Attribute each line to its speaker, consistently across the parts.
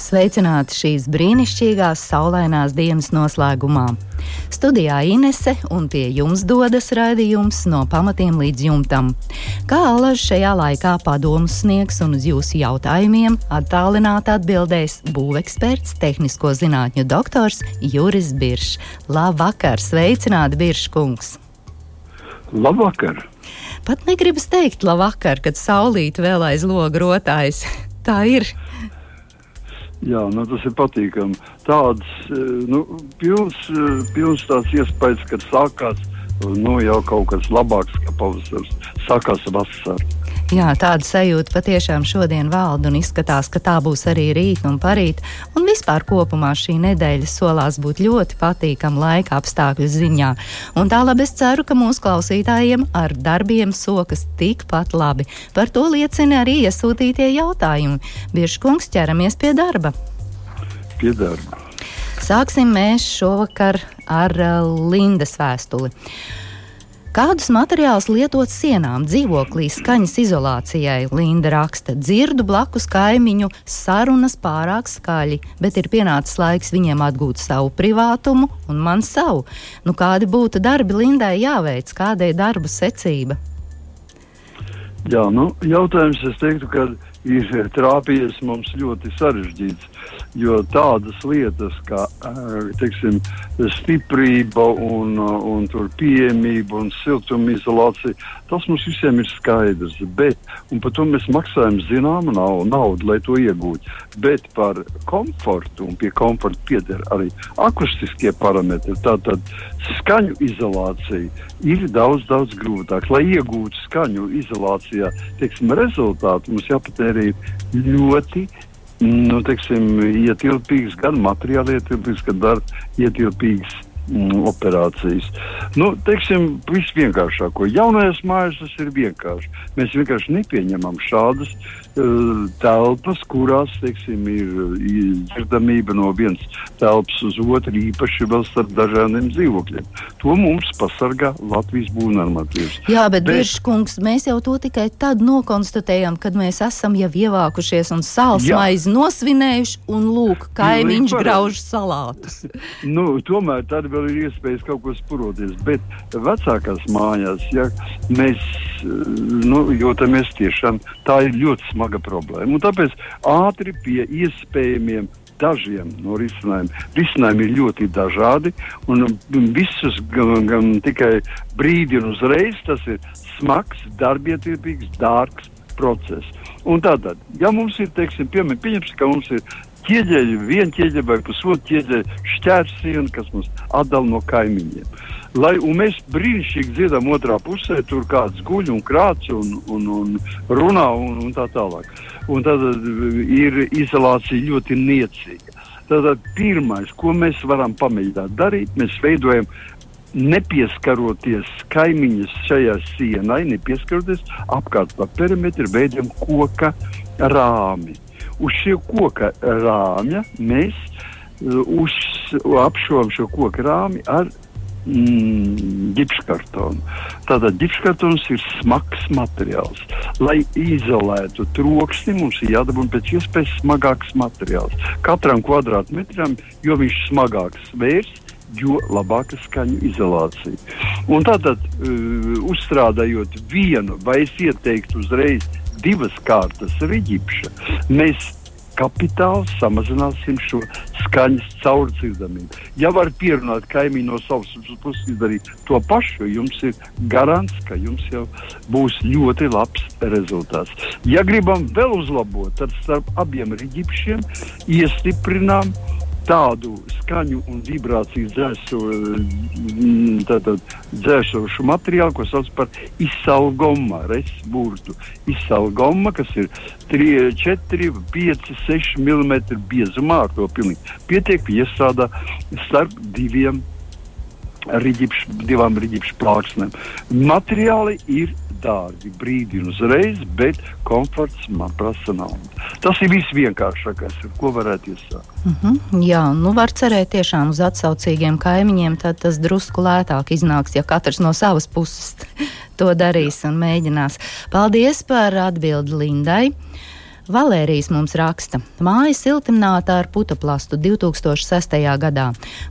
Speaker 1: Sveicināti šīs brīnišķīgās saulainās dienas noslēgumā. Studijā Inese un pie jums dodas raidījums no pamatiem līdz jumtam. Kā alaži šajā laikā padomus sniegs un uz jūsu jautājumiem attālināti atbildēs būveksperts, tehnisko zinātņu doktors Juris Biršs. Labvakar, sveicināti Biršs kungs!
Speaker 2: Labvakar!
Speaker 1: Pat negribas teikt labvakar, kad saulīte vēl aiz loga rotājas. Tā ir.
Speaker 2: Jā, nu, tas ir patīkami. Tāds nu, pilns, pilns tāds iespējas, ka sākās nu, jau kaut kas labāks, kā pavasaris, sākās vasara.
Speaker 1: Jā, tāda sajūta patiešām šodien valda un izskatās, ka tā būs arī rīt un parīt. Un vispār kopumā šī nedēļa solās būt ļoti patīkama laika apstākļu ziņā. Un tālāk es ceru, ka mūsu klausītājiem ar darbiem sokas tikpat labi. Par to liecina arī iesūtītie jautājumi. Bieži kungs ķeramies pie darba.
Speaker 2: Pie darba.
Speaker 1: Sāksim mēs šovakar ar uh, Lindas vēstuli. Kādus materiālus lietot sienām, dzīvoklī, skaņas izolācijai? Linda raksta, dzirdu blakus kaimiņu sarunas pārāk skaļi, bet ir pienācis laiks viņiem atgūt savu privātumu un man savu. Nu, kādi būtu darbi Lindai jāveic, kāda ir darbu secība?
Speaker 2: Jā, nu, jautājums es teiktu, ka ir trāpījies mums ļoti sarežģīts jo tādas lietas kā teiksim, stiprība un, un pieejamība un siltumizolācija, tas mums visiem ir skaidrs. Bet, un par to mēs maksājam zināmu naudu, lai to iegūtu. Bet par komfortu un pie komforta pieder arī akustiskie parametri. Tātad skaņu izolācija ir daudz, daudz grūtāk. Lai iegūtu skaņu izolācijā, teiksim, rezultātu, mums jāpatērē ļoti nu, teiksim, ietilpīgs, gan materiāli ietilpīgs, gan darba ietilpīgs mm, operācijas. Nu, teiksim, viss vienkāršāko. Jaunajās mājās tas ir vienkārši. Mēs vienkārši nepieņemam šādas telpas, kurās teiksim, ir dzirdamība no vienas telpas uz otru, īpaši vēl starp dažādiem dzīvokļiem. To mums pasargā Latvijas būvnormatīvs.
Speaker 1: Jā, bet, bet Biržkungs, mēs jau to tikai tad nokonstatējam, kad mēs esam jau ievākušies un sāls maizi nosvinējuši un lūk, kaimiņš grauž salātus.
Speaker 2: nu, tomēr tad vēl ir iespējas kaut ko spuroties, bet vecākās mājās, ja mēs nu, jūtamies tiešām, tā ir ļoti smaga problēma. Un tāpēc ātri pie iespējamiem dažiem no risinājumiem. Risinājumi ir ļoti dažādi, un visus gan, gan tikai brīdi un uzreiz tas ir smags, darbietilpīgs, dārgs process. Un tātad, ja mums ir, teiksim, piemēram, pieņemsim, ka mums ir ķieģeļi, viena ķieģeļa vai pusotru ķieģeļa šķērsienu, kas mums atdala no kaimiņiem. Lai, mēs brīnišķīgi dzirdam otrā pusē, tur kāds guļ un krāts un, un, un runā un, un tā tālāk. Un tad ir izolācija ļoti niecīga. Tātad pirmais, ko mēs varam pamēģināt darīt, mēs veidojam nepieskaroties kaimiņas šajā sienai, nepieskaroties apkārt pa perimetru, veidojam koka rāmi. Uz šī koka rāmja mēs uh, uz, apšovām šo koka rāmi ar mm, ģipskartonu. Tātad ģipskartons ir smags materiāls. Lai izolētu troksni, mums ir jādabūna pēc iespējas smagāks materiāls. Katram kvadrātmetram, jo viņš smagāks vērs, jo labāka skaņu izolācija. Un tātad, uh, uzstrādājot vienu, vai es ieteiktu uzreiz divas kārtas riģipša, mēs kapitāli samazināsim šo skaņas caurdzirdamību. Ja var pierunāt kaimiņu no savas puses izdarīt to pašu, jums ir garants, ka jums jau būs ļoti labs rezultāts. Ja gribam vēl uzlabot, tad starp abiem riģipšiem iestiprinām tādu skaņu un vibrāciju mm, dzēsošu materiālu, ko sauc par izsalgoma, resburtu. Izsalgoma, kas ir 3, 4, 5, 6 mm biezumā, ar to pilnīgi pietiek, iestrādā starp diviem riģipš, divām riģipšu plāksnēm. Materiāli ir dārgi brīdi un uzreiz, bet komforts man prasa naudu. Tas ir viss vienkāršākais, ar ko varētu iesākt.
Speaker 1: Uh mhm. -huh. Jā, nu var cerēt tiešām uz atsaucīgiem kaimiņiem, tad tas drusku lētāk iznāks, ja katrs no savas puses to darīs un mēģinās. Paldies par atbildi Lindai! Valērijas mums raksta, māja siltumnāta ar putuplastu 2006. gadā.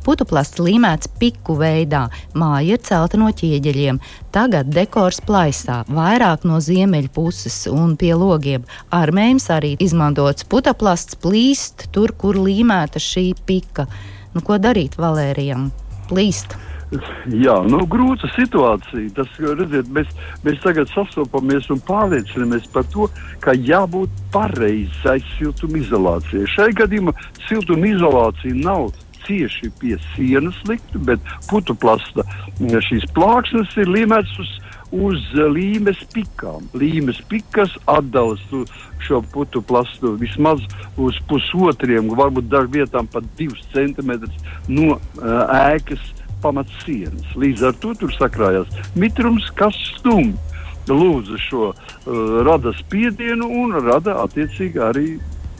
Speaker 1: Putuplasts līmēts piku veidā, māja ir celta no ķieģeļiem. Tagad dekors plaisā, vairāk no ziemeļu puses un pie logiem. Armējums arī izmantots putuplasts plīst tur, kur līmēta šī pika. Nu, ko darīt Valērijam? Plīst!
Speaker 2: Jā, nu, grūta situācija. Tas, redziet, mēs, mēs tagad sastopamies un pārliecinamies par to, ka jābūt pareizai siltumizolācijai. Šai gadījumā siltumizolācija nav cieši pie sienas likta, bet putuplasta šīs plāksnes ir līmētas uz, uz līmes pikām. Līmes pikas atdalas šo putuplastu vismaz uz pusotriem, varbūt dažvietām pat divus centimetrus no uh, ēkas pamatsienas. Līdz ar to tur sakrājās mitrums, kas stumj. Lūdzu šo uh, rada spiedienu un rada attiecīgi arī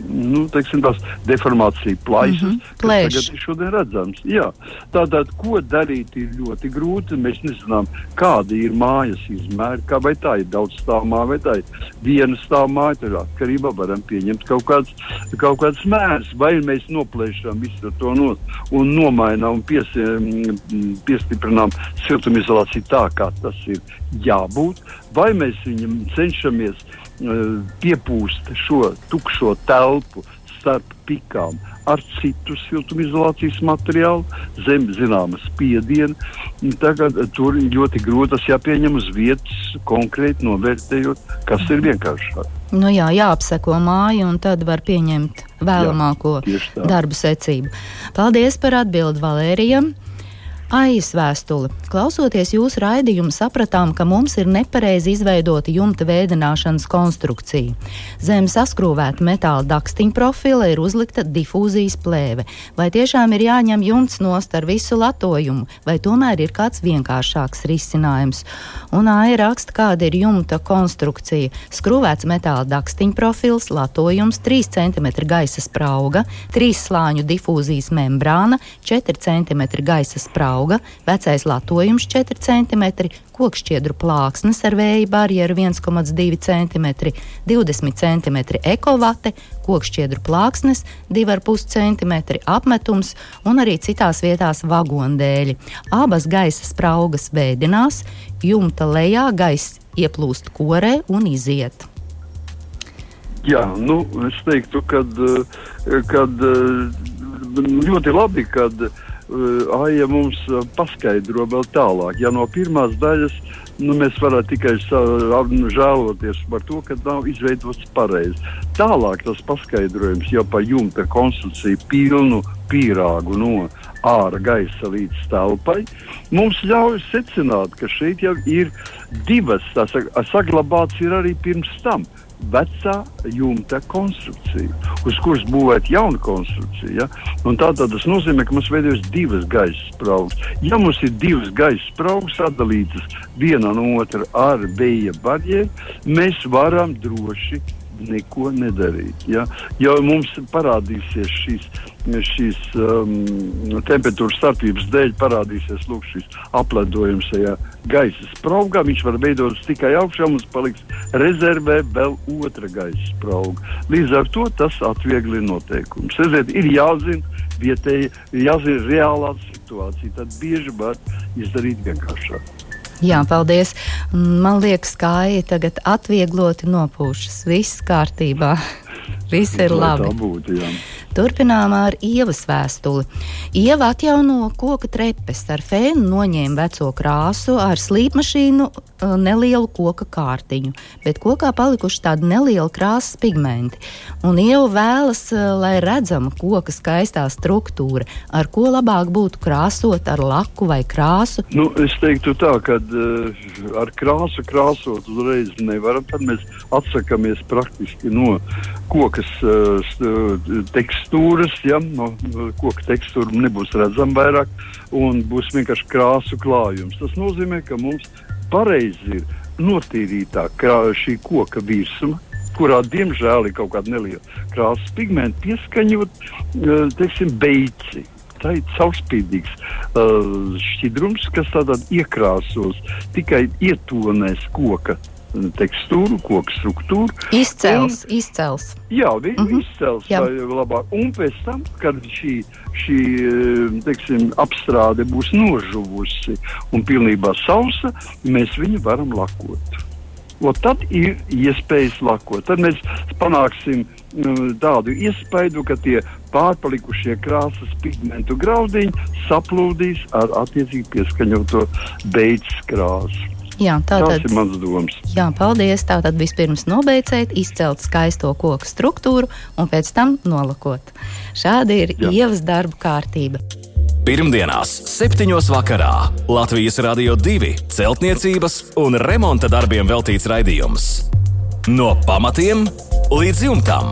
Speaker 2: nu, teiksim, tās deformācija plaisas, mm -hmm. kas tagad ir šodien redzams. Jā. Tātad, ko darīt ir ļoti grūti. Mēs nezinām, kādi ir mājas izmēri, kā vai tā ir daudz stāvā māja, vai tā ir viena stāvā māja. Tur atkarībā varam pieņemt kaut kāds, kaut kāds mērs, vai mēs noplēšam visu to no, un nomainām un pies, piestiprinām siltumizolāciju tā, kā tas ir jābūt, vai mēs viņam cenšamies piepūst šo tukšo telpu starp pikām ar citu siltumizolācijas materiālu, zem zināma spiediena. Tagad tur ir ļoti grūti tas jāpieņem uz vietas, konkrēti novērtējot, kas ir vienkāršāk.
Speaker 1: Nu jā, jāapseko māju, un tad var pieņemt vēlamāko jā, darbu secību. Paldies par atbildi Valērijam! Aijas vēstuli. Klausoties jūsu raidījumu, sapratām, ka mums ir nepareizi izveidota jumta veidināšanas konstrukcija. Zem saskrūvēta metāla dakstiņa profila ir uzlikta difūzijas plēve. Vai tiešām ir jāņem jumts nost ar visu latojumu, vai tomēr ir kāds vienkāršāks risinājums? Un Aija raksta, kāda ir jumta konstrukcija. Skrūvēts metāla dakstiņa profils, latojums 3 cm gaisa sprauga, 3 slāņu difūzijas membrāna, 4 cm gaisa sprauga auga, vecais latojums 4 cm, kokšķiedru plāksnes ar vēja barjeru 1,2 cm, 20 cm ekovate, kokšķiedru plāksnes 2,5 cm apmetums un arī citās vietās vagondēļi. Abas gaisa spraugas veidinās, jumta lejā gaiss ieplūst korē un iziet.
Speaker 2: Jā, nu, es teiktu, ka ļoti labi, kad Eh, Aija mums eh, paskaidro vēl tālāk. Ja no pirmās daļas nu, mēs varētu tikai žēloties par to, ka nav izveidots pareizi. Tālāk tas paskaidrojums jau par jumta konstrukciju pilnu pīrāgu no ārā gaisa līdz telpai, mums ļauj secināt, ka šeit jau ir divas, tā saglabāts ir arī pirms tam vecā jumta konstrukcija, uz kuras būvēt jaunu konstrukciju. Ja? Tātad tas nozīmē, ka mums veidojas divas gaisa spraugas. Ja mums ir divas gaisa spraugas sadalītas viena no otra ar vēja barjeru, mēs varam droši neko nedarīt. Ja, ja mums parādīsies šīs, šīs um, temperatūras starpības dēļ, parādīsies lūk, šis apledojums tajā gaisa spraugā, viņš var veidoties tikai augšā, mums paliks rezervē vēl otra gaisa sprauga. Līdz ar to tas atviegli noteikums. Redziet, ir jāzina vietēji, jāzina reālā situācija, tad bieži var izdarīt vienkāršāk.
Speaker 1: Jā, paldies. Man liekas, ka Aija tagad atviegloti nopūšas. Viss kārtībā. Viss ir labi.
Speaker 2: Būtu, jā.
Speaker 1: Turpinām ar ievas vēstuli. Ieva atjauno koka trepes, ar fēnu noņēma veco krāsu, ar slīpmašīnu uh, nelielu koka kārtiņu, bet kokā palikuši tādi nelieli krāsas pigmenti. Un Ieva vēlas, uh, lai redzama koka skaistā struktūra, ar ko labāk būtu krāsot ar laku vai krāsu.
Speaker 2: Nu, es teiktu tā, ka uh, ar krāsu krāsot uzreiz nevaram, tad mēs atsakamies praktiski no kokas uh, tekstūras, ja, no koka tekstūra nebūs redzama vairāk, un būs vienkārši krāsu klājums. Tas nozīmē, ka mums pareizi ir notīrītā šī koka virsma, kurā diemžēl ir kaut kāda neliela krāsas pigmenta, pieskaņot teiksim, beici. Tā ir caurspīdīgs uh, šķidrums, kas tādā iekrāsos, tikai ietonēs koka tekstūru, koku struktūru.
Speaker 1: Izcels, un, izcels.
Speaker 2: Jā, viņi uh -huh. izcels jā. labāk. Un pēc tam, kad šī, šī teiksim, apstrāde būs nožuvusi un pilnībā sausa, mēs viņu varam lakot. O, tad ir iespējas lakot. Tad mēs panāksim nu, tādu iespaidu, ka tie pārpalikušie krāsas pigmentu graudiņi saplūdīs ar attiecīgi pieskaņoto beigas krāsu.
Speaker 1: Jā, tā
Speaker 2: tad, ir mans domas.
Speaker 1: Jā, paldies. Tātad vispirms nobeicēt, izcelt skaisto koku struktūru un pēc tam nolakot. Šāda ir jā. ievas darba kārtība.
Speaker 3: Pirmdienās, 7. vakarā Latvijas Rādio 2 celtniecības un remonta darbiem veltīts raidījums. No pamatiem līdz jumtam.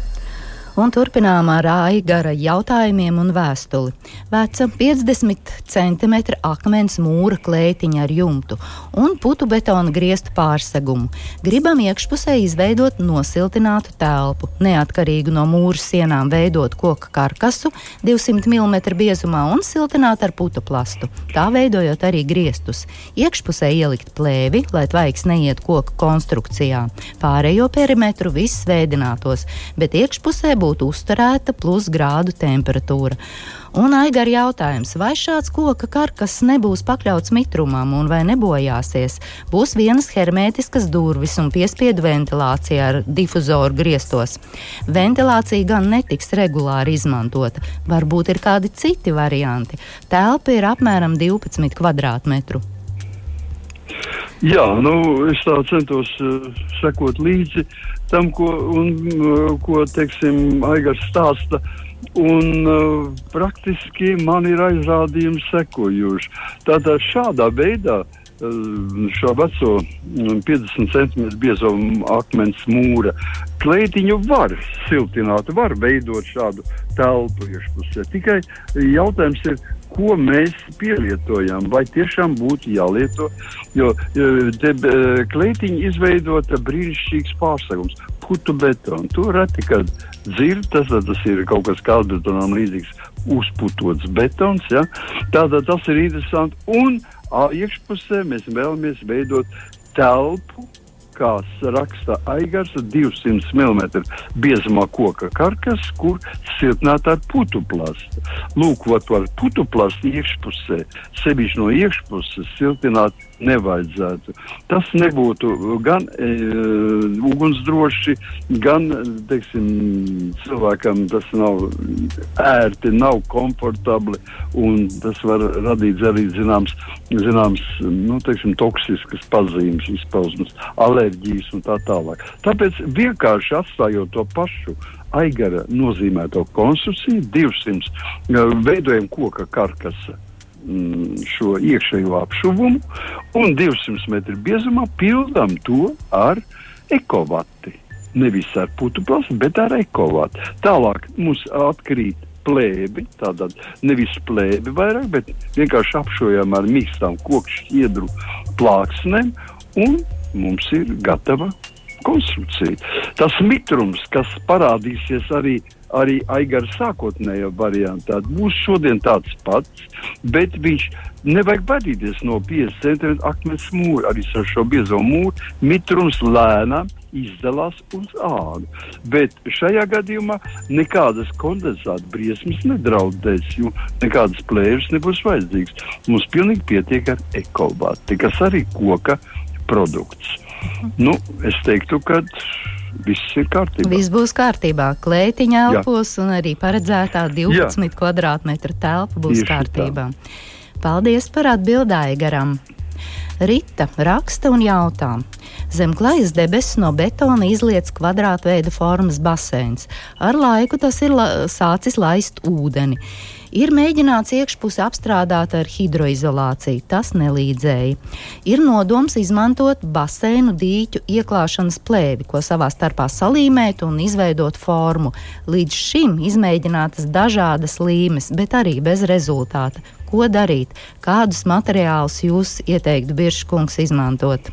Speaker 1: Un turpinām ar Aigara jautājumiem un vēstuli. Veca 50 cm akmens mūra klētiņa ar jumtu un putu betona griestu pārsegumu. Gribam iekšpusē izveidot nosiltinātu telpu, neatkarīgu no mūra sienām veidot koka karkasu 200 mm biezumā un siltināt ar putu plastu, tā veidojot arī griestus. Iekšpusē ielikt plēvi, lai tvaiks neiet koka konstrukcijā. Pārējo perimetru viss veidinātos, bet iekšpusē būtu uzturēta plus grādu temperatūra. Un aigar jautājums, vai šāds koka karkas nebūs pakļauts mitrumam un vai nebojāsies? Būs vienas hermētiskas durvis un piespiedu ventilācija ar difuzoru griestos. Ventilācija gan netiks regulāri izmantota, varbūt ir kādi citi varianti. Telpa ir apmēram 12 kvadrātmetru.
Speaker 2: Jā, nu, es tā centos uh, sekot līdzi tam, ko, un, uh, ko teiksim, Aigars stāsta. Un uh, praktiski man ir aizrādījumi sekojoši. Tātad šādā veidā uh, šo veco 50 cm biezo akmens mūra kleitiņu var siltināt, var veidot šādu telpu iekšpusē. Tikai jautājums ir, ko mēs pielietojam, vai tiešām būtu jālieto. Jo te kleitiņi izveidota brīnišķīgs pārsegums, putu betonu. To reti, kad dzird, tas, tas ir kaut kas kārdbetonam līdzīgs, uzputots betons. Ja? Tātad tas ir interesanti. Un iekšpusē mēs vēlamies veidot telpu, kā raksta Aigars, 200 mm biezumā koka karkas, kur siltināta ar putu plastu. Lūk, vat ar putu plastu iekšpusē, sevišķi no iekšpuses siltināt nevajadzētu. Tas nebūtu gan e, ugunsdroši, gan teiksim, cilvēkam tas nav ērti, nav komfortabli, un tas var radīt arī zināms, zināms nu, teiksim, toksiskas pazīmes, izpausmes, alerģijas un tā tālāk. Tāpēc vienkārši atstājot to pašu aigara nozīmēto konstrukciju, 200 e, veidojam koka karkasa šo iekšējo apšuvumu un 200 metru biezumā pildām to ar ekovati. Nevis ar putu plasu, bet ar ekovatu. Tālāk mums atkrīt plēbi, tātad nevis plēbi vairāk, bet vienkārši apšojam ar mīkstām kokšķiedru plāksnēm un mums ir gatava konstrukcija. Tas mitrums, kas parādīsies arī arī Aigara sākotnējā variantā būs šodien tāds pats, bet viņš nevajag baidīties no 50 cm akmens mūra. Arī ar šo biezo mūru mitrums lēnām izdalās uz ādu. Bet šajā gadījumā nekādas kondensāta briesmas nedraudēs, jo nekādas plēves nebūs vajadzīgas. Mums pilnīgi pietiek ar ekobāti, kas arī koka produkts. Nu, es teiktu, ka viss ir kārtībā.
Speaker 1: Viss būs kārtībā. Klētiņa elpos Jā. un arī paredzētā 12 Jā. kvadrātmetra telpa būs Tieši kārtībā. Tā. Paldies par atbildāju garam! Rita raksta un jautā. Zem klajas debesis no betona izlietas kvadrātveida formas baseins. Ar laiku tas ir la sācis laist ūdeni. Ir mēģināts iekšpusi apstrādāt ar hidroizolāciju, tas nelīdzēja. Ir nodoms izmantot baseinu dīķu ieklāšanas plēvi, ko savā starpā salīmēt un izveidot formu. Līdz šim izmēģinātas dažādas līmes, bet arī bez rezultāta. Ko darīt? Kādus materiālus jūs ieteiktu Biržkungs izmantot?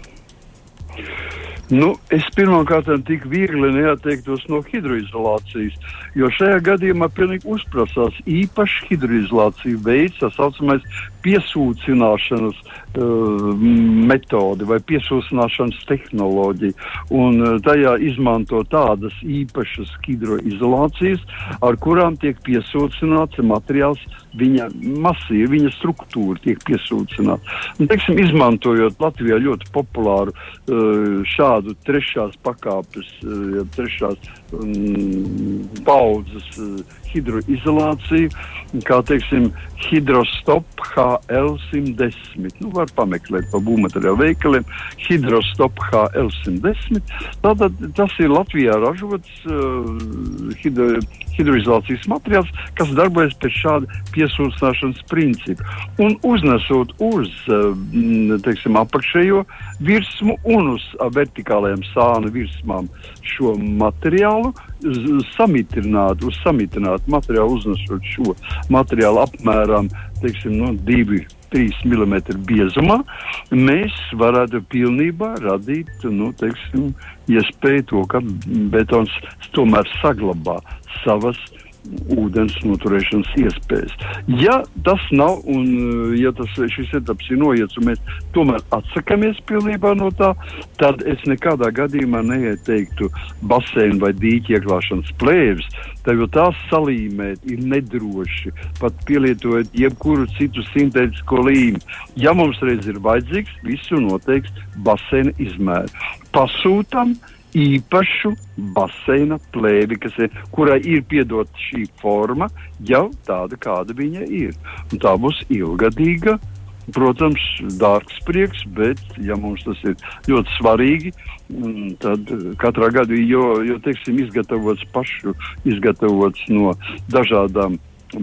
Speaker 2: Nu, es pirmkārt tik viegli neatteiktos no hidroizolācijas, jo šajā gadījumā pilnīgi uzprasās īpašs hidroizolācijas veids, tā saucamais piesūcināšanas uh, metode vai piesūcināšanas tehnoloģija. Un uh, tajā izmanto tādas īpašas hidroizolācijas, ar kurām tiek piesūcināts materiāls, viņa masīva, viņa struktūra tiek piesūcināta. Un, teiksim, izmantojot Latvijā ļoti populāru uh, šādu trešās pakāpes, uh, trešās um, paudzes uh, hidroizolāciju, kā teiksim, hidrostop HL110. Nu, var pameklēt pa būvmateriālu veikaliem hidrostop HL110. Tātad tas ir Latvijā ražots uh, hidro, hidroizolācijas materiāls, kas darbojas pēc šāda piesūcināšanas principa. Un uznesot uz uh, teiksim, apakšējo virsmu un uz vertikālajām sānu virsmām šo materiālu, samitrināt, uz samitrināt materiālu, uznesot šo materiālu apmēram teiksim, no 2. 3 mm biezumā, mēs varētu pilnībā radīt nu, teiksim, iespēju to, ka betons tomēr saglabā savas ūdens noturēšanas iespējas. Ja tas nav un eh, ja tas, šis etaps ir noiets un mēs tomēr atsakāmies pilnībā no tā, tad es nekādā gadījumā neieteiktu baseinu vai dīķi ieklāšanas plēvis, jo tās salīmēt ir nedroši, pat pielietojot jebkuru citu sintētisko līmi. Ja mums reiz ir vajadzīgs, visu noteiks baseina izmēru. Pasūtam, uh, īpašu baseina plēvi, ir, kurai ir piedota šī forma, jau tāda, kāda viņa ir. Un tā būs ilgadīga. Protams, dārgs prieks, bet, ja mums tas ir ļoti svarīgi, mm, tad katrā gadījumā, jo, jo teiksim, izgatavots pašu, izgatavots no dažādām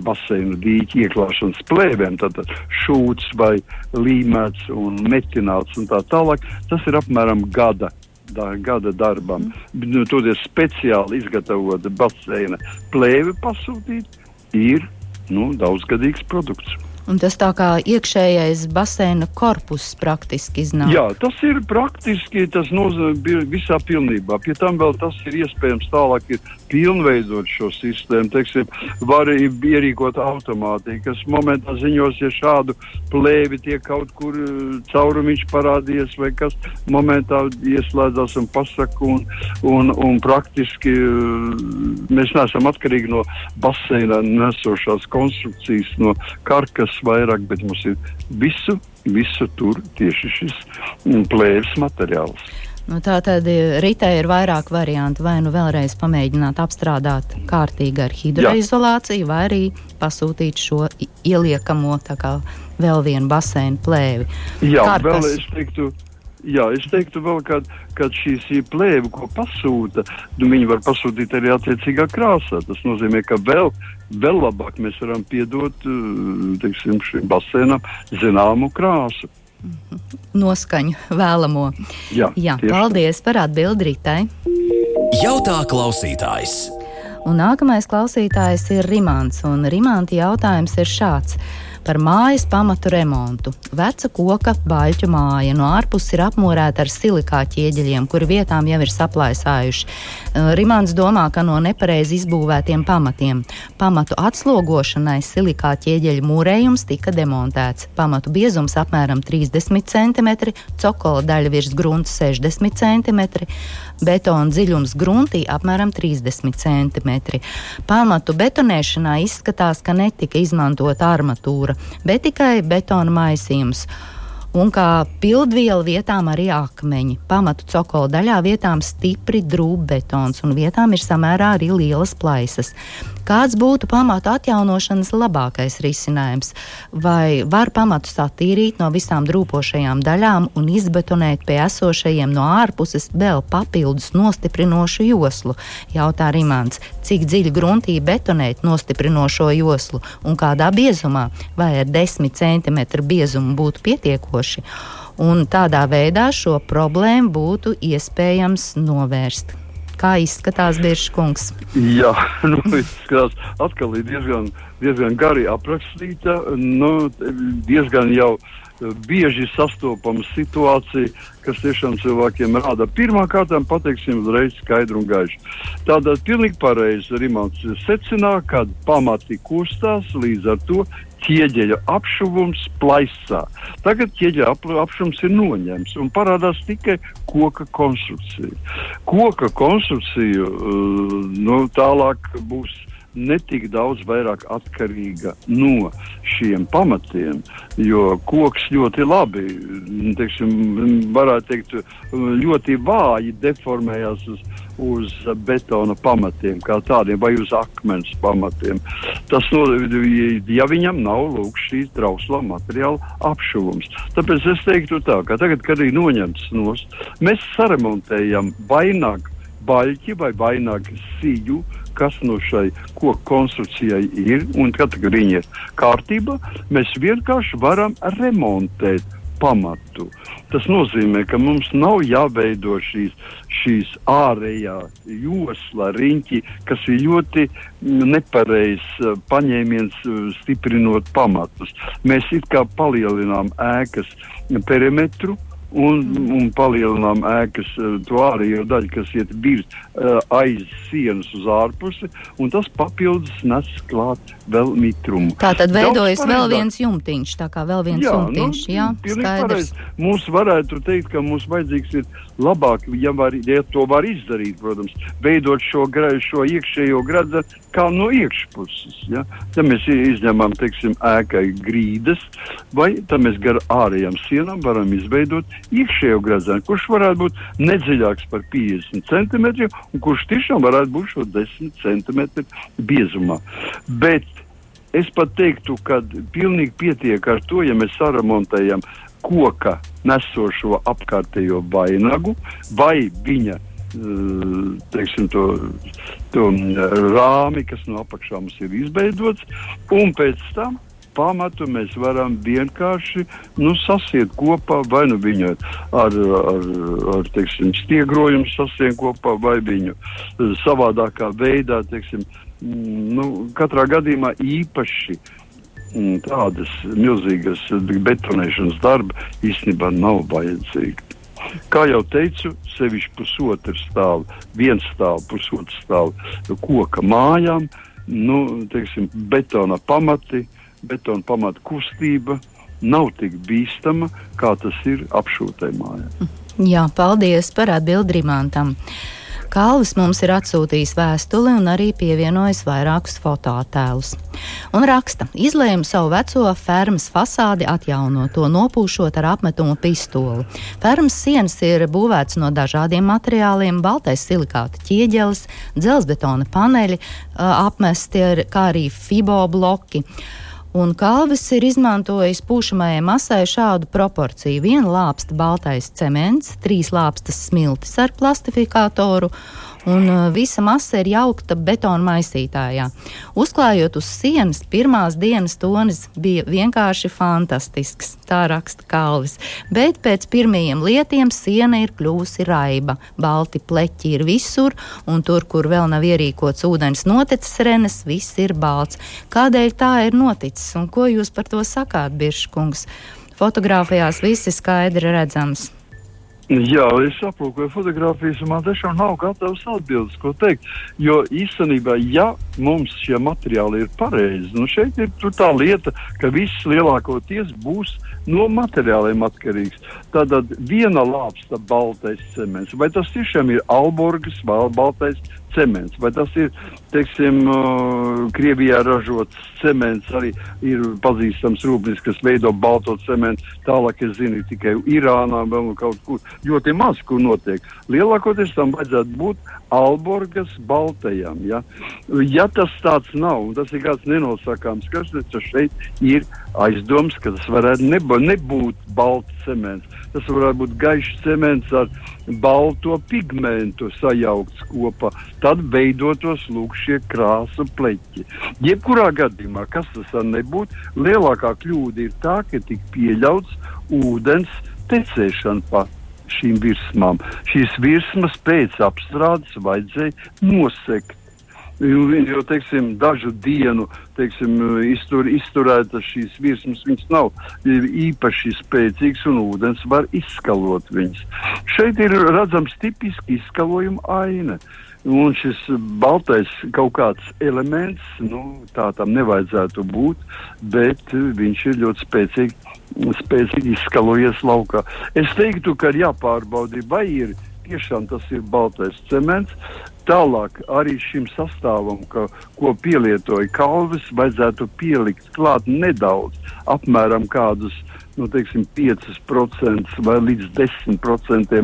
Speaker 2: baseinu dīķu ieklāšanas plēvēm, tad šūts vai līmēts un metināts un tā tālāk, tas ir apmēram gada da, gada darbam. Mm. Tur ir speciāli izgatavota baseina plēve pasūtīt, ir nu, daudzgadīgs produkts.
Speaker 1: Un tas tā kā iekšējais baseina korpus praktiski iznāk.
Speaker 2: Jā, tas ir praktiski, tas nozīmē visā pilnībā. Pie tam vēl tas ir iespējams tālāk ir pilnveidot šo sistēmu. Teiksim, var ierīkot automātiku, kas momentā ziņos, ja šādu plēvi tiek kaut kur eh, caurumiņš parādījies vai kas momentā ieslēdzās un pasaka un, un, un praktiski eh, mēs neesam atkarīgi no baseina nesošās konstrukcijas, no karkas vairāk, bet mums ir visu, visu tur tieši šis plēves materiāls.
Speaker 1: Nu, tā tad e, Rītē ir vairāk variantu. Vai nu vēlreiz pamēģināt apstrādāt kārtīgi ar hidroizolāciju, vai arī pasūtīt šo ieliekamo vēl vienu baseinu plēvi.
Speaker 2: Jā, Karkas. vēl es teiktu, Jā, es teiktu, vēl, kad, kad šīs plēve, ko pasūta, nu, viņi var pasūtīt arī attiecīgā krāsā. Tas nozīmē, ka vēl, vēl labāk mēs varam piedot eh, teiksim, šim basēnam zināmu krāsu.
Speaker 1: Noskaņu vēlamo. Jā, Jā paldies par atbildi Ritai.
Speaker 3: Jautā klausītājs.
Speaker 1: Un nākamais klausītājs ir Rimants. Rimants jautājums ir šāds par mājas pamatu remontu. Veca koka baļķu māja no ārpuses ir apmūrēta ar silikāta ķieģeļiem, kuri vietām jau ir saplaisājuši. Rimants domā, ka no nepareizi izbūvētiem pamatiem. Pamatu atslogošanai silikāta ķieģeļu mūrējums tika demontēts. Pamatu biezums apmēram 30 cm, cokola daļa virs grunta 60 cm, betona dziļums gruntī apmēram 30 cm. Pamatu betonēšanā izskatās, ka netika izmantota armatūra bet tikai betona maisījums. Un kā pildviela vietām arī akmeņi. Pamatu cokola daļā vietām stipri drūbbetons un vietām ir samērā arī lielas plaisas. Kāds būtu pamatu atjaunošanas labākais risinājums? Vai var pamatus attīrīt no visām drūpošajām daļām un izbetonēt pie esošajiem no ārpuses vēl papildus nostiprinošu joslu? Jautā Rimants, cik dziļi gruntī betonēt nostiprinošo joslu un kādā biezumā, vai ar 10 cm biezumu būtu pietiekoši? Un tādā veidā šo problēmu būtu iespējams novērst. Kā izskatās Biržkungs?
Speaker 2: Jā, nu, izskatās atkal ir diezgan, diezgan gari aprakstīta, nu, diezgan jau bieži sastopama situācija, kas tiešām cilvēkiem rāda. Pirmkārt, pateiksim uzreiz skaidru un gaišu. Tātad pilnīgi pareizi Rimants secināja, ka pamati kustās līdz ar to ķieģeļa apšuvums plaisā. Tagad ķieģeļa ap, apšuvums ir noņemts un parādās tikai koka konstrukcija. Koka konstrukcija uh, nu, tālāk būs netik daudz vairāk atkarīga no šiem pamatiem, jo koks ļoti labi, teiksim, varētu teikt, ļoti vāji deformējās uz, uz betona pamatiem, kā tādiem, vai uz akmens pamatiem. Tas, no, ja viņam nav lūk šīs trauslā materiāla apšuvums. Tāpēc es teiktu tā, ka tagad, kad ir noņemts nost, mēs saremontējam vaināk baļķi vai vaināk sīju, kas no šai koku konstrukcijai ir, un kad viņi ir kārtībā, mēs vienkārši varam remontēt pamatu. Tas nozīmē, ka mums nav jāveido šīs, šīs ārējā josla riņķi, kas ir ļoti nepareizs uh, paņēmiens uh, stiprinot pamatus. Mēs it kā palielinām ēkas perimetru, un, un palielinām ēkas eh, to ārējo daļu, kas iet virs uh, aiz sienas uz ārpusi, un tas papildus nes klāt vēl mitrumu.
Speaker 1: Tā tad veidojas vēl viens jumtiņš, tā kā vēl viens
Speaker 2: jā,
Speaker 1: jumtiņš,
Speaker 2: nu,
Speaker 1: jā, skaidrs.
Speaker 2: Pareiz. Mums varētu teikt, ka mums vajadzīgs ir labāk, ja, var, ja to var izdarīt, protams, veidot šo, šo iekšējo gradzenu kā no iekšpuses. Ja, ja mēs izņemam, teiksim, ēkai grīdas, vai tad mēs gar ārējām sienām varam izveidot iekšējo gradzenu, kurš varētu būt nedziļāks par 50 cm un kurš tiešām varētu būt šo 10 cm biezumā. Bet es pat teiktu, ka pilnīgi pietiek ar to, ja mēs saremontējam koka nesošo apkārtējo vainagu vai viņa eh, teiksim, to, to rāmi, kas no apakšā mums ir izveidots, un pēc tam pamatu mēs varam vienkārši nu, sasiet kopā, vai nu viņu ar, ar, ar teiksim, stiegrojumu sasiet kopā, vai viņu savādākā veidā, teiksim, nu, katrā gadījumā īpaši tādas milzīgas betonēšanas darba īstenībā nav vajadzīga. Kā jau teicu, sevišķi pusotru stāvu, viens stāvu, pusotru stāvu koka mājām, nu, teiksim, betona pamati, betona pamata kustība nav tik bīstama, kā tas ir apšūtai mājā.
Speaker 1: Jā, paldies par atbildi Rimantam. Kalvis mums ir atsūtījis vēstuli un arī pievienojis vairākus fotoattēlus. Un raksta, izlēmu savu veco fermas fasādi atjaunot, to nopūšot ar apmetumu pistoli. Fermas sienas ir būvētas no dažādiem materiāliem, baltais silikāta ķieģelis, dzelzbetona paneļi, apmesti ar, kā arī fibo bloki. Un Kalvis ir izmantojis pūšamajai masai šādu proporciju. Viena lāpsta baltais cements, trīs lāpstas smiltis ar plastifikātoru un visa masa ir jaukta betona maisītājā. Uzklājot uz sienas, pirmās dienas tonis bija vienkārši fantastisks, tā raksta Kalvis. Bet pēc pirmajiem lietiem siena ir kļuvusi raiba, balti pleķi ir visur, un tur, kur vēl nav ierīkots ūdens notecis renes, viss ir balts. Kādēļ tā ir noticis un ko jūs par to sakāt, Birškungs? Fotogrāfijās viss ir skaidri redzams.
Speaker 2: Jā, es aplūkoju fotogrāfijas, un man tiešām nav gatavs atbildes, ko teikt. Jo īstenībā, ja mums šie materiāli ir pareizi, nu šeit ir tā lieta, ka viss lielākoties būs no materiāliem atkarīgs. Tātad viena lāpsta baltais cements, vai tas tiešām ir Alborgas baltais cements, vai tas ir, teiksim, Krievijā ražots cements, arī ir pazīstams rūpnīcas, kas veido balto cementu. Tālāk es zinu tikai Irānā, vēl kaut kur ļoti maz, kur notiek. Lielākoties tam vajadzētu būt Alborgas baltajam. Ja, ja tas tāds nav, un tas ir kāds nenosakāms, kas šeit ir aizdoms, ka tas varētu neba, nebūt balts cements. Tas varētu būt gaišs cements ar balto pigmentu sajaukts kopā. Tad veidotos lūk šie krāsu pleķi. Jebkurā gadījumā, kas tas nebūtu, lielākā kļūda ir tā, ka tik pieļauts ūdens tecēšana pa šīm virsmām. Šīs virsmas pēc apstrādes vajadzēja nosegt. Jo teiksim, dažu dienu teiksim, iztur, izturētas šīs virsmas, viņas nav īpaši spēcīgas un ūdens var izskalot viņas. Šeit ir redzams tipiski izskalojuma aina. Un šis baltais kaut kāds elements, nu, tā tam nevajadzētu būt, bet viņš ir ļoti spēcīgi spēcīgi izskalojies laukā. Es teiktu, ka ir jāpārbauda, vai ir tiešām tas ir baltais cements. Tālāk arī šim sastāvam, ka, ko pielietoja kalvis, vajadzētu pielikt klāt nedaudz, apmēram kādus nu, teiksim, 5% vai līdz 10%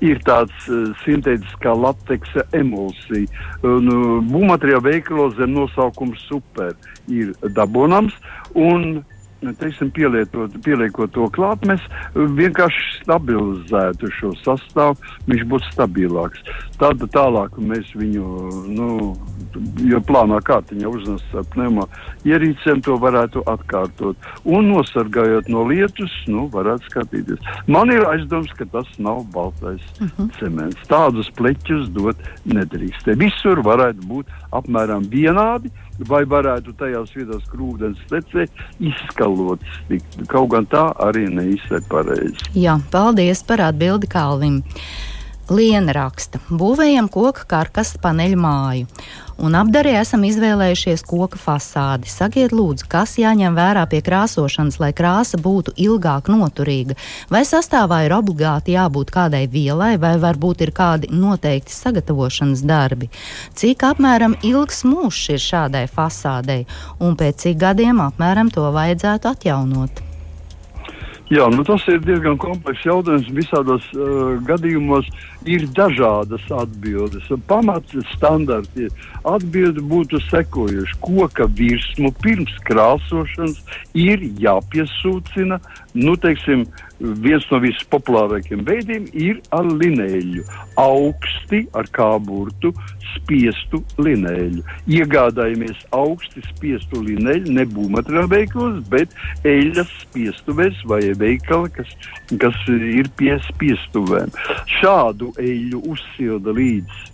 Speaker 2: ir tāds uh, sintētiskā lateksa emulsija. Un, uh, Būvmateriāla veikalos zem nosaukuma super ir dabonams. Un teiksim, pieliekot to klāt, mēs vienkārši stabilizētu šo sastāvu, viņš būtu stabilāks. Tad tālāk mēs viņu, nu, jo plānā kārtiņā uznes ar pneuma ierīcēm, to varētu atkārtot. Un nosargājot no lietus, nu, varētu skatīties. Man ir aizdoms, ka tas nav baltais uh mhm. -huh. cements. Tādus pleķus dot nedrīkst. Te visur varētu būt apmēram vienādi, vai varētu tajās vietās, kur ūdens tecē, izskalots. Kaut gan tā arī neizsver pareizi.
Speaker 1: Jā, paldies par atbildi Kalvim. Liena raksta, būvējam koku karkas paneļu māju un apdarē esam izvēlējušies koka fasādi. Sakiet, lūdzu, kas jāņem vērā pie krāsošanas, lai krāsa būtu ilgāk noturīga? Vai sastāvā ir obligāti jābūt kādai vielai, vai varbūt ir kādi noteikti sagatavošanas darbi? Cik apmēram ilgs mūžs ir šādai fasādei, un pēc cik gadiem apmēram to vajadzētu atjaunot?
Speaker 2: Jā, nu tas ir diezgan komplekss jautājums. Visādos uh, gadījumos ir dažādas atbildes. Pamats standarti atbildi būtu sekojuši. Koka virsmu pirms krāsošanas ir jāpiesūcina, nu, teiksim, viens no vispopulārākajiem veidiem ir ar linēļu. Augsti ar kāburtu spiestu linēļu. Iegādājamies augsti spiestu linēļu, ne būvmateriāla veiklos, bet eļas spiestuvēs vai veikali, kas, kas ir pie spiestuvēm. Šādu eļu uzsilda līdz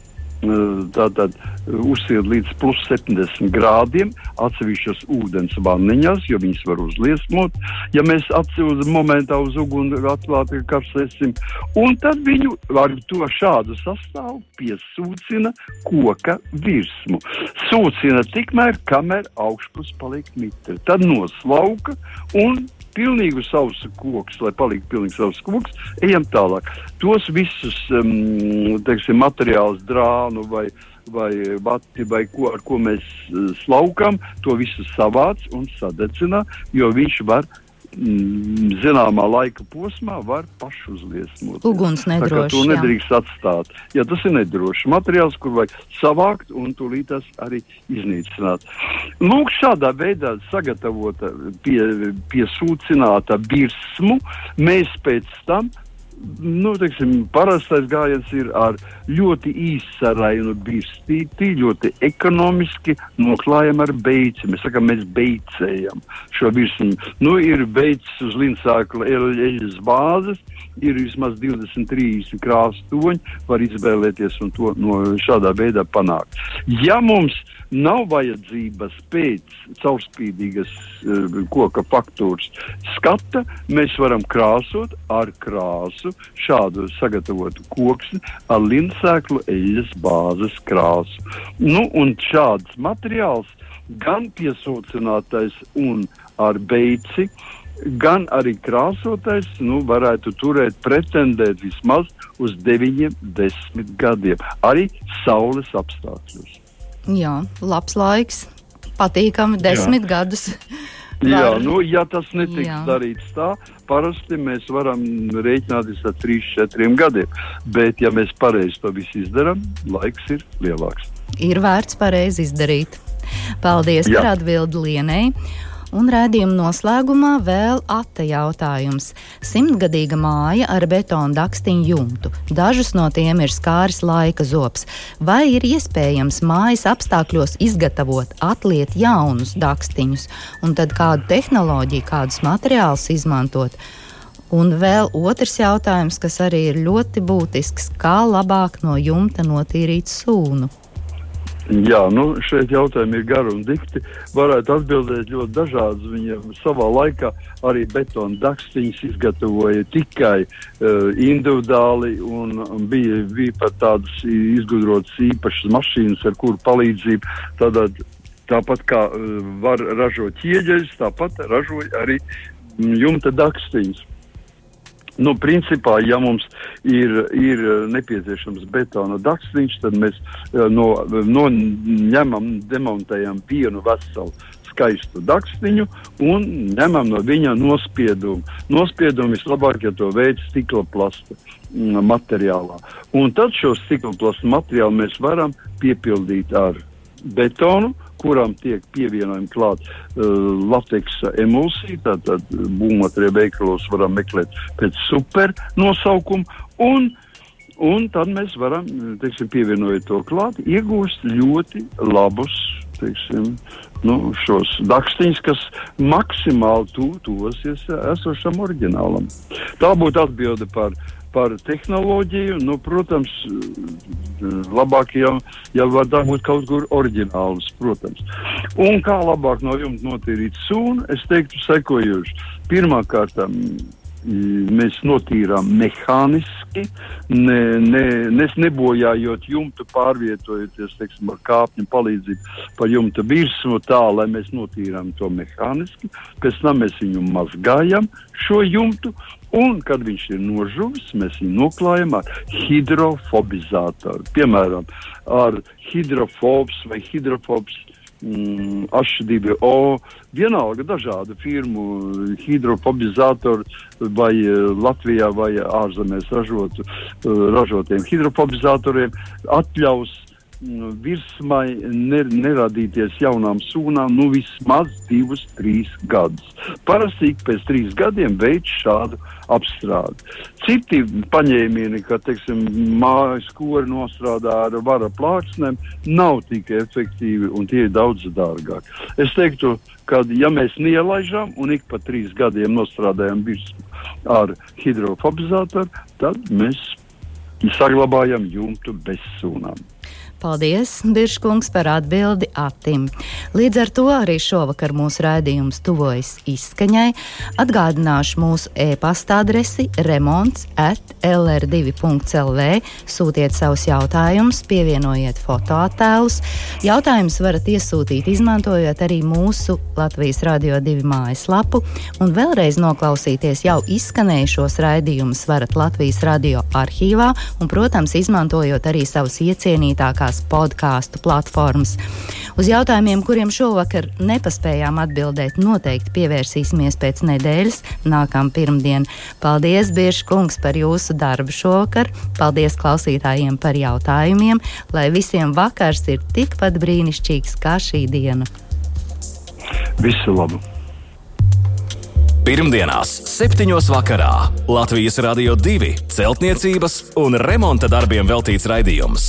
Speaker 2: tātad uzsiet līdz plus 70 grādiem, atsevišķas ūdens vanniņās, jo viņas var uzliesmot, ja mēs atcīmēs momentā uz uguni atklāti karsēsim, un tad viņu ar to šādu sastāvu piesūcina koka virsmu. Sūcina tikmēr, kamēr augšpus paliek mitri. Tad noslauka un pilnīgu sausu koks, lai paliktu pilnīgi savs koks, ejam tālāk. Tos visus um, teiksim, materiālus, drānu vai, vai vati, vai ko, ar ko mēs uh, slaukam, to visu savāc un sadedzina, jo viņš var zināmā laika posmā var pašuzliesmot.
Speaker 1: Uguns nedrošs.
Speaker 2: To nedrīkst jā. atstāt. Jā, tas ir nedrošs materiāls, kur vajag savākt un tūlīt tas arī iznīcināt. Lūk, šādā veidā sagatavota, pie, piesūcināta virsmu, mēs pēc tam nu, teiksim, parastais gājiens ir ar ļoti īsarainu birstīti, ļoti ekonomiski noklājam ar beici. Mēs sakām, mēs beicējam šo virsmu. Nu, ir beicis uz linsākla eļas bāzes, ir vismaz 23 krāsu toņi, var izvēlēties un to no šādā veidā panākt. Ja mums nav vajadzības pēc caurspīdīgas uh, koka faktūras skata, mēs varam krāsot ar krāsu šādu sagatavotu koksni ar linsēklu eļas bāzes krāsu. Nu, un šāds materiāls gan piesūcinātais un ar beici gan arī krāsotais nu, varētu turēt, pretendēt vismaz uz 9, 10 gadiem, arī saules apstākļos.
Speaker 1: Jā, labs laiks, patīkami desmit Jā. gadus.
Speaker 2: Jā, nu, ja tas netiks Jā. darīts tā, parasti mēs varam rēķināties ar 3, 4 gadiem. Bet, ja mēs pareizi to visu izdarām, laiks ir lielāks.
Speaker 1: Ir vērts pareizi izdarīt. Paldies Jā. par atbildi Lienai. Un redzējuma noslēgumā vēl ata jautājums. Simtgadīga māja ar betona dakstiņu jumtu. Dažus no tiem ir skāris laika zops. Vai ir iespējams mājas apstākļos izgatavot, atliet jaunus dakstiņus, un tad kādu tehnoloģiju, kādus materiālus izmantot? Un vēl otrs jautājums, kas arī ir ļoti būtisks, kā labāk no jumta notīrīt sūnu.
Speaker 2: Jā, nu, šeit jautājumi ir gari un dikti. Varētu atbildēt ļoti dažādi. Viņa savā laikā arī betona dakstiņas izgatavoja tikai uh, individuāli, un, bija, bija pat tādas izgudrotas īpašas mašīnas, ar kuru palīdzību tādā, tāpat kā uh, var ražot ķieģeļus, tāpat ražoja arī jumta dakstiņas. Nu, principā, ja mums ir, ir nepieciešams betona dakstiņš, tad mēs eh, no, no ņemam, demontējam vienu veselu skaistu dakstiņu un ņemam no viņa nospiedumu. Nospiedumu vislabāk, ja to veids stikla plasta mm, materiālā. Un tad šo stikla plasta materiālu mēs varam piepildīt ar betonu, kuram tiek pievienojama klāt uh, lateksa emulsija. Tātad būvmateriālu veikalos varam meklēt pēc super nosaukuma. Un, un tad mēs varam, teiksim, pievienojot to klāt, iegūst ļoti labus, teiksim, nu, šos dakstiņus, kas maksimāli tu, tuvosies esošam oriģinālam. Tā būtu atbilde par par tehnoloģiju. Nu, protams, labāk jau, jau var dabūt kaut kur oriģinālus, protams. Un kā labāk no jums notīrīt sunu, es teiktu sekojuši. Pirmkārt, mēs notīrām mehāniski, ne, ne, ne, nebojājot jumtu, pārvietojoties teiksim, ar kāpņu palīdzību pa jumta virsmu tā, lai mēs notīrām to mehāniski. Pēc tam mēs viņu mazgājam šo jumtu Un, kad viņš ir nožuvis, mēs viņu noklājam ar hidrofobizātoru. Piemēram, ar hidrofobs vai hidrofobs mm, H2O, vienalga dažādu firmu hidrofobizātoru vai eh, Latvijā vai ārzemēs ražotu, eh, ražotiem hidrofobizātoriem atļaus Nu, virsmai ner neradīties jaunām sūnām nu, vismaz divus, trīs gadus. Parasti pēc trīs gadiem veids šādu apstrādi. Citi paņēmieni, kā teiksim, mājas kori nostrādā ar vara plāksnēm, nav tik efektīvi un tie ir daudz dārgāki. Es teiktu, ka ja mēs nielaižam un ik pa trīs gadiem nostrādājam virsmu ar hidrofobizātoru, tad mēs saglabājam jumtu bez sūnām.
Speaker 1: Paldies, Biržkungs, par atbildi Atim. Līdz ar to arī šovakar mūsu raidījums tuvojas izskaņai. Atgādināšu mūsu e-pasta adresi remonts at lr2.lv. Sūtiet savus jautājumus, pievienojiet fotoattēlus. Jautājumus varat iesūtīt, izmantojot arī mūsu Latvijas Radio 2 mājaslapu. Un vēlreiz noklausīties jau izskanējušos raidījumus varat Latvijas radio arhīvā un, protams, izmantojot arī savus iecienītākās lielākās podkāstu platformas. Uz jautājumiem, kuriem šovakar nepaspējām atbildēt, noteikti pievērsīsimies pēc nedēļas, nākamā pirmdiena. Paldies, Bieži kungs, par jūsu darbu šovakar. Paldies klausītājiem par jautājumiem, lai visiem vakars ir tikpat brīnišķīgs kā šī diena.
Speaker 2: Visu labu!
Speaker 3: Pirmdienās, 7. vakarā Latvijas Rādio 2 celtniecības un remonta darbiem veltīts raidījums.